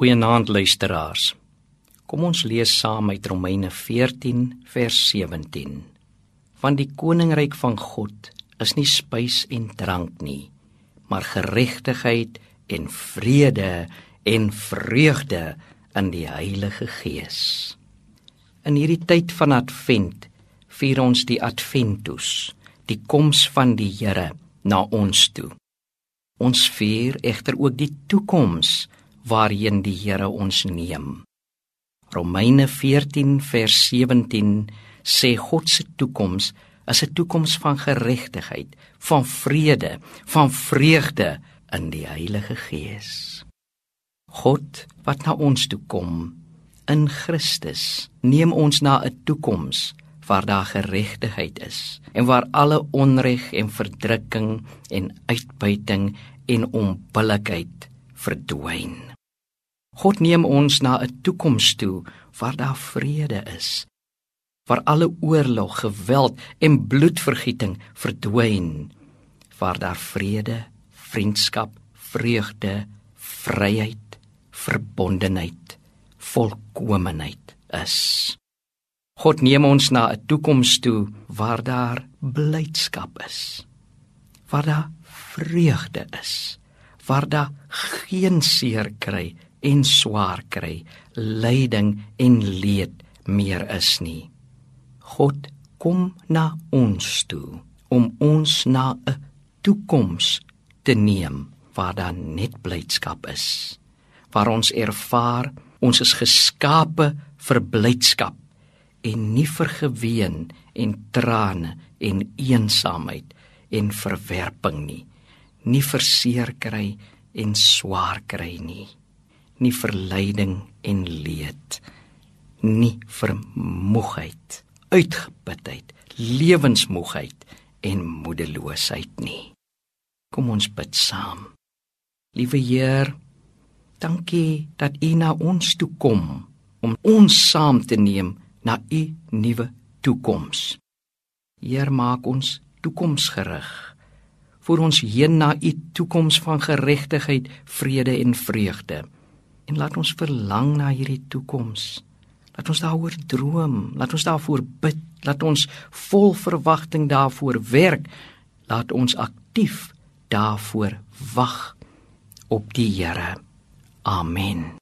Goeienaand luisteraars. Kom ons lees saam uit Romeine 14 vers 17. Want die koninkryk van God is nie spys en drank nie, maar geregtigheid en vrede en vreugde in die Heilige Gees. In hierdie tyd van Advent vier ons die Adventus, die koms van die Here na ons toe. Ons vier egter ook die toekoms waarheen die Here ons neem. Romeine 14 vers 17 sê God se toekoms is 'n toekoms van geregtigheid, van vrede, van vreugde in die Heilige Gees. God wat na ons toe kom in Christus, neem ons na 'n toekoms waar daar geregtigheid is en waar alle onreg en verdrukking en uitbuiting en onbillikheid verdwyn. God neem ons na 'n toekoms toe waar daar vrede is. Waar alle oorlog, geweld en bloedvergieting verdwyn. Waar daar vrede, vriendskap, vreugde, vryheid, verbondenheid, volkomeenheid is. God neem ons na 'n toekoms toe waar daar blydskap is. Waar daar vreugde is. Waar daar geen seer kry en swaar kry, lyding en leed meer is nie. God kom na ons toe om ons na 'n toekoms te neem waar daar net blydskap is. Waar ons ervaar ons is geskape vir blydskap en nie vir geween en trane en eensaamheid en verwerping nie. Nie verseer kry en swaar kry nie nie verleiding en leed nie vermoegheid uitgeputheid lewensmoegheid en moedeloosheid nie. Kom ons bid saam. Liewe heer dankie dat u na ons toe kom om ons saam te neem na u nuwe toekoms. Heer maak ons toekomsgerig. Vir ons heen na u toekoms van geregtigheid vrede en vreugde en laat ons verlang na hierdie toekoms. Laat ons daaroor droom, laat ons daarvoor bid, laat ons vol verwagting daarvoor werk. Laat ons aktief daarvoor wag op die Here. Amen.